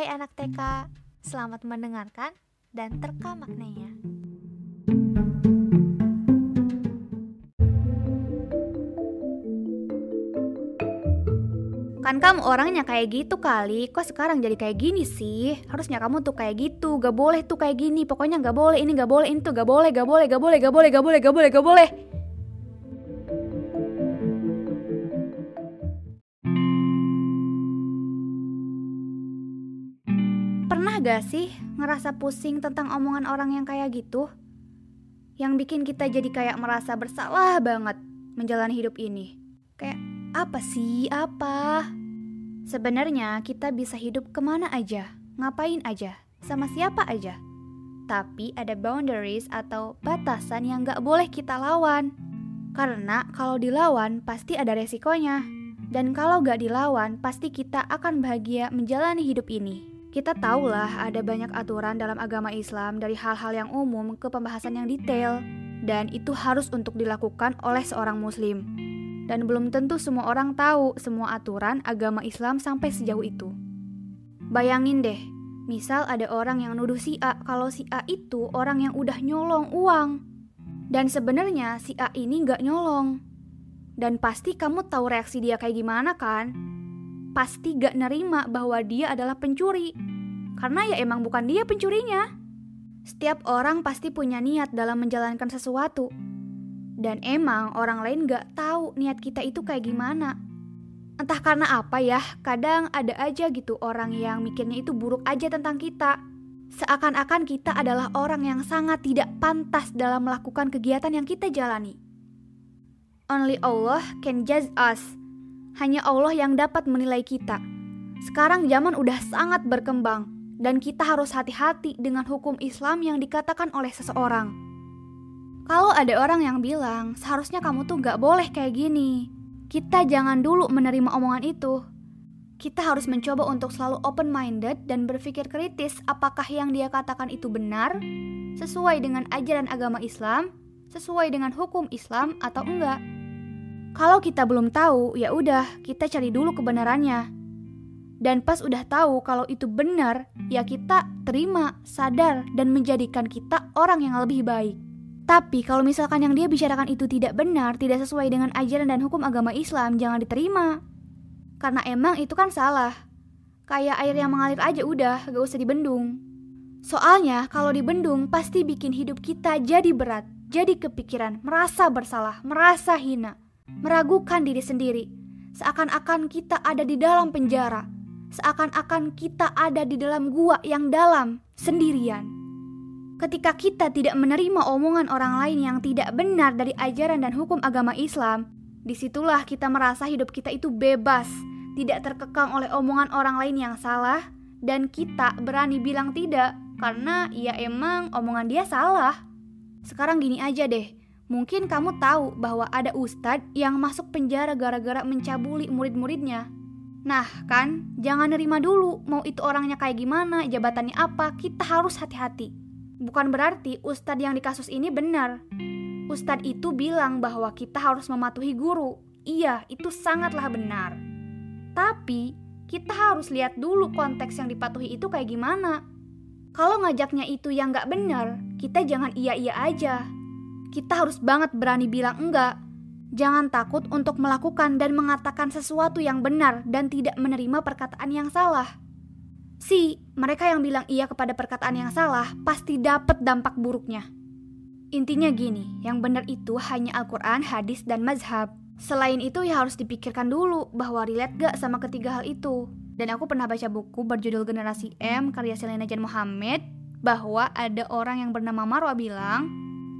Hai anak TK, selamat mendengarkan dan terka maknanya. Kan kamu orangnya kayak gitu kali, kok sekarang jadi kayak gini sih? Harusnya kamu tuh kayak gitu, gak boleh tuh kayak gini, pokoknya gak boleh ini gak boleh ini tuh gak boleh, gak boleh, gak boleh, gak boleh, gak boleh, gak boleh, gak boleh. Pernah gak sih ngerasa pusing tentang omongan orang yang kayak gitu? Yang bikin kita jadi kayak merasa bersalah banget menjalani hidup ini. Kayak apa sih? Apa? Sebenarnya kita bisa hidup ke mana aja, ngapain aja, sama siapa aja. Tapi ada boundaries atau batasan yang gak boleh kita lawan. Karena kalau dilawan pasti ada resikonya. Dan kalau gak dilawan pasti kita akan bahagia menjalani hidup ini. Kita tahulah ada banyak aturan dalam agama Islam dari hal-hal yang umum ke pembahasan yang detail. Dan itu harus untuk dilakukan oleh seorang muslim dan belum tentu semua orang tahu semua aturan agama Islam sampai sejauh itu. Bayangin deh, misal ada orang yang nuduh si A kalau si A itu orang yang udah nyolong uang. Dan sebenarnya si A ini gak nyolong. Dan pasti kamu tahu reaksi dia kayak gimana kan? Pasti gak nerima bahwa dia adalah pencuri. Karena ya emang bukan dia pencurinya. Setiap orang pasti punya niat dalam menjalankan sesuatu, dan emang orang lain gak tahu niat kita itu kayak gimana. Entah karena apa ya, kadang ada aja gitu orang yang mikirnya itu buruk aja tentang kita. Seakan-akan kita adalah orang yang sangat tidak pantas dalam melakukan kegiatan yang kita jalani. Only Allah can judge us. Hanya Allah yang dapat menilai kita. Sekarang zaman udah sangat berkembang, dan kita harus hati-hati dengan hukum Islam yang dikatakan oleh seseorang. Kalau ada orang yang bilang, seharusnya kamu tuh gak boleh kayak gini. Kita jangan dulu menerima omongan itu. Kita harus mencoba untuk selalu open-minded dan berpikir kritis apakah yang dia katakan itu benar, sesuai dengan ajaran agama Islam, sesuai dengan hukum Islam atau enggak. Kalau kita belum tahu, ya udah, kita cari dulu kebenarannya. Dan pas udah tahu kalau itu benar, ya kita terima, sadar, dan menjadikan kita orang yang lebih baik. Tapi kalau misalkan yang dia bicarakan itu tidak benar, tidak sesuai dengan ajaran dan hukum agama Islam, jangan diterima. Karena emang itu kan salah. Kayak air yang mengalir aja udah, gak usah dibendung. Soalnya kalau dibendung pasti bikin hidup kita jadi berat, jadi kepikiran, merasa bersalah, merasa hina, meragukan diri sendiri. Seakan-akan kita ada di dalam penjara, seakan-akan kita ada di dalam gua yang dalam, sendirian. Ketika kita tidak menerima omongan orang lain yang tidak benar dari ajaran dan hukum agama Islam, di situlah kita merasa hidup kita itu bebas, tidak terkekang oleh omongan orang lain yang salah, dan kita berani bilang tidak karena ya emang omongan dia salah. Sekarang gini aja deh, mungkin kamu tahu bahwa ada ustadz yang masuk penjara gara-gara mencabuli murid-muridnya. Nah kan, jangan nerima dulu mau itu orangnya kayak gimana, jabatannya apa, kita harus hati-hati. Bukan berarti ustadz yang di kasus ini benar. Ustadz itu bilang bahwa kita harus mematuhi guru. Iya, itu sangatlah benar. Tapi, kita harus lihat dulu konteks yang dipatuhi itu kayak gimana. Kalau ngajaknya itu yang nggak benar, kita jangan iya-iya aja. Kita harus banget berani bilang enggak. Jangan takut untuk melakukan dan mengatakan sesuatu yang benar dan tidak menerima perkataan yang salah. Si, mereka yang bilang iya kepada perkataan yang salah pasti dapat dampak buruknya. Intinya gini, yang benar itu hanya Al-Quran, hadis, dan mazhab. Selain itu ya harus dipikirkan dulu bahwa relate gak sama ketiga hal itu. Dan aku pernah baca buku berjudul Generasi M karya Selena Jan Muhammad bahwa ada orang yang bernama Marwa bilang,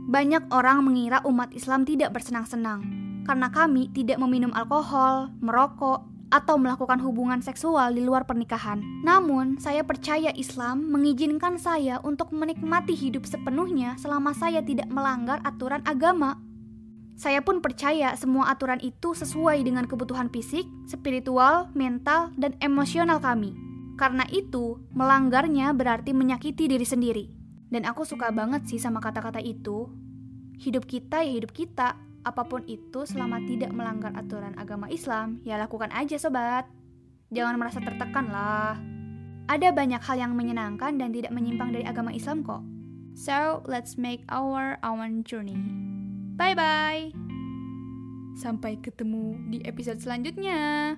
banyak orang mengira umat Islam tidak bersenang-senang karena kami tidak meminum alkohol, merokok, atau melakukan hubungan seksual di luar pernikahan. Namun, saya percaya Islam mengizinkan saya untuk menikmati hidup sepenuhnya selama saya tidak melanggar aturan agama. Saya pun percaya semua aturan itu sesuai dengan kebutuhan fisik, spiritual, mental, dan emosional kami. Karena itu, melanggarnya berarti menyakiti diri sendiri. Dan aku suka banget sih sama kata-kata itu. Hidup kita ya hidup kita, apa pun itu selama tidak melanggar aturan agama Islam, ya lakukan aja sobat. Jangan merasa tertekan lah. Ada banyak hal yang menyenangkan dan tidak menyimpang dari agama Islam kok. So, let's make our own journey. Bye-bye! Sampai ketemu di episode selanjutnya.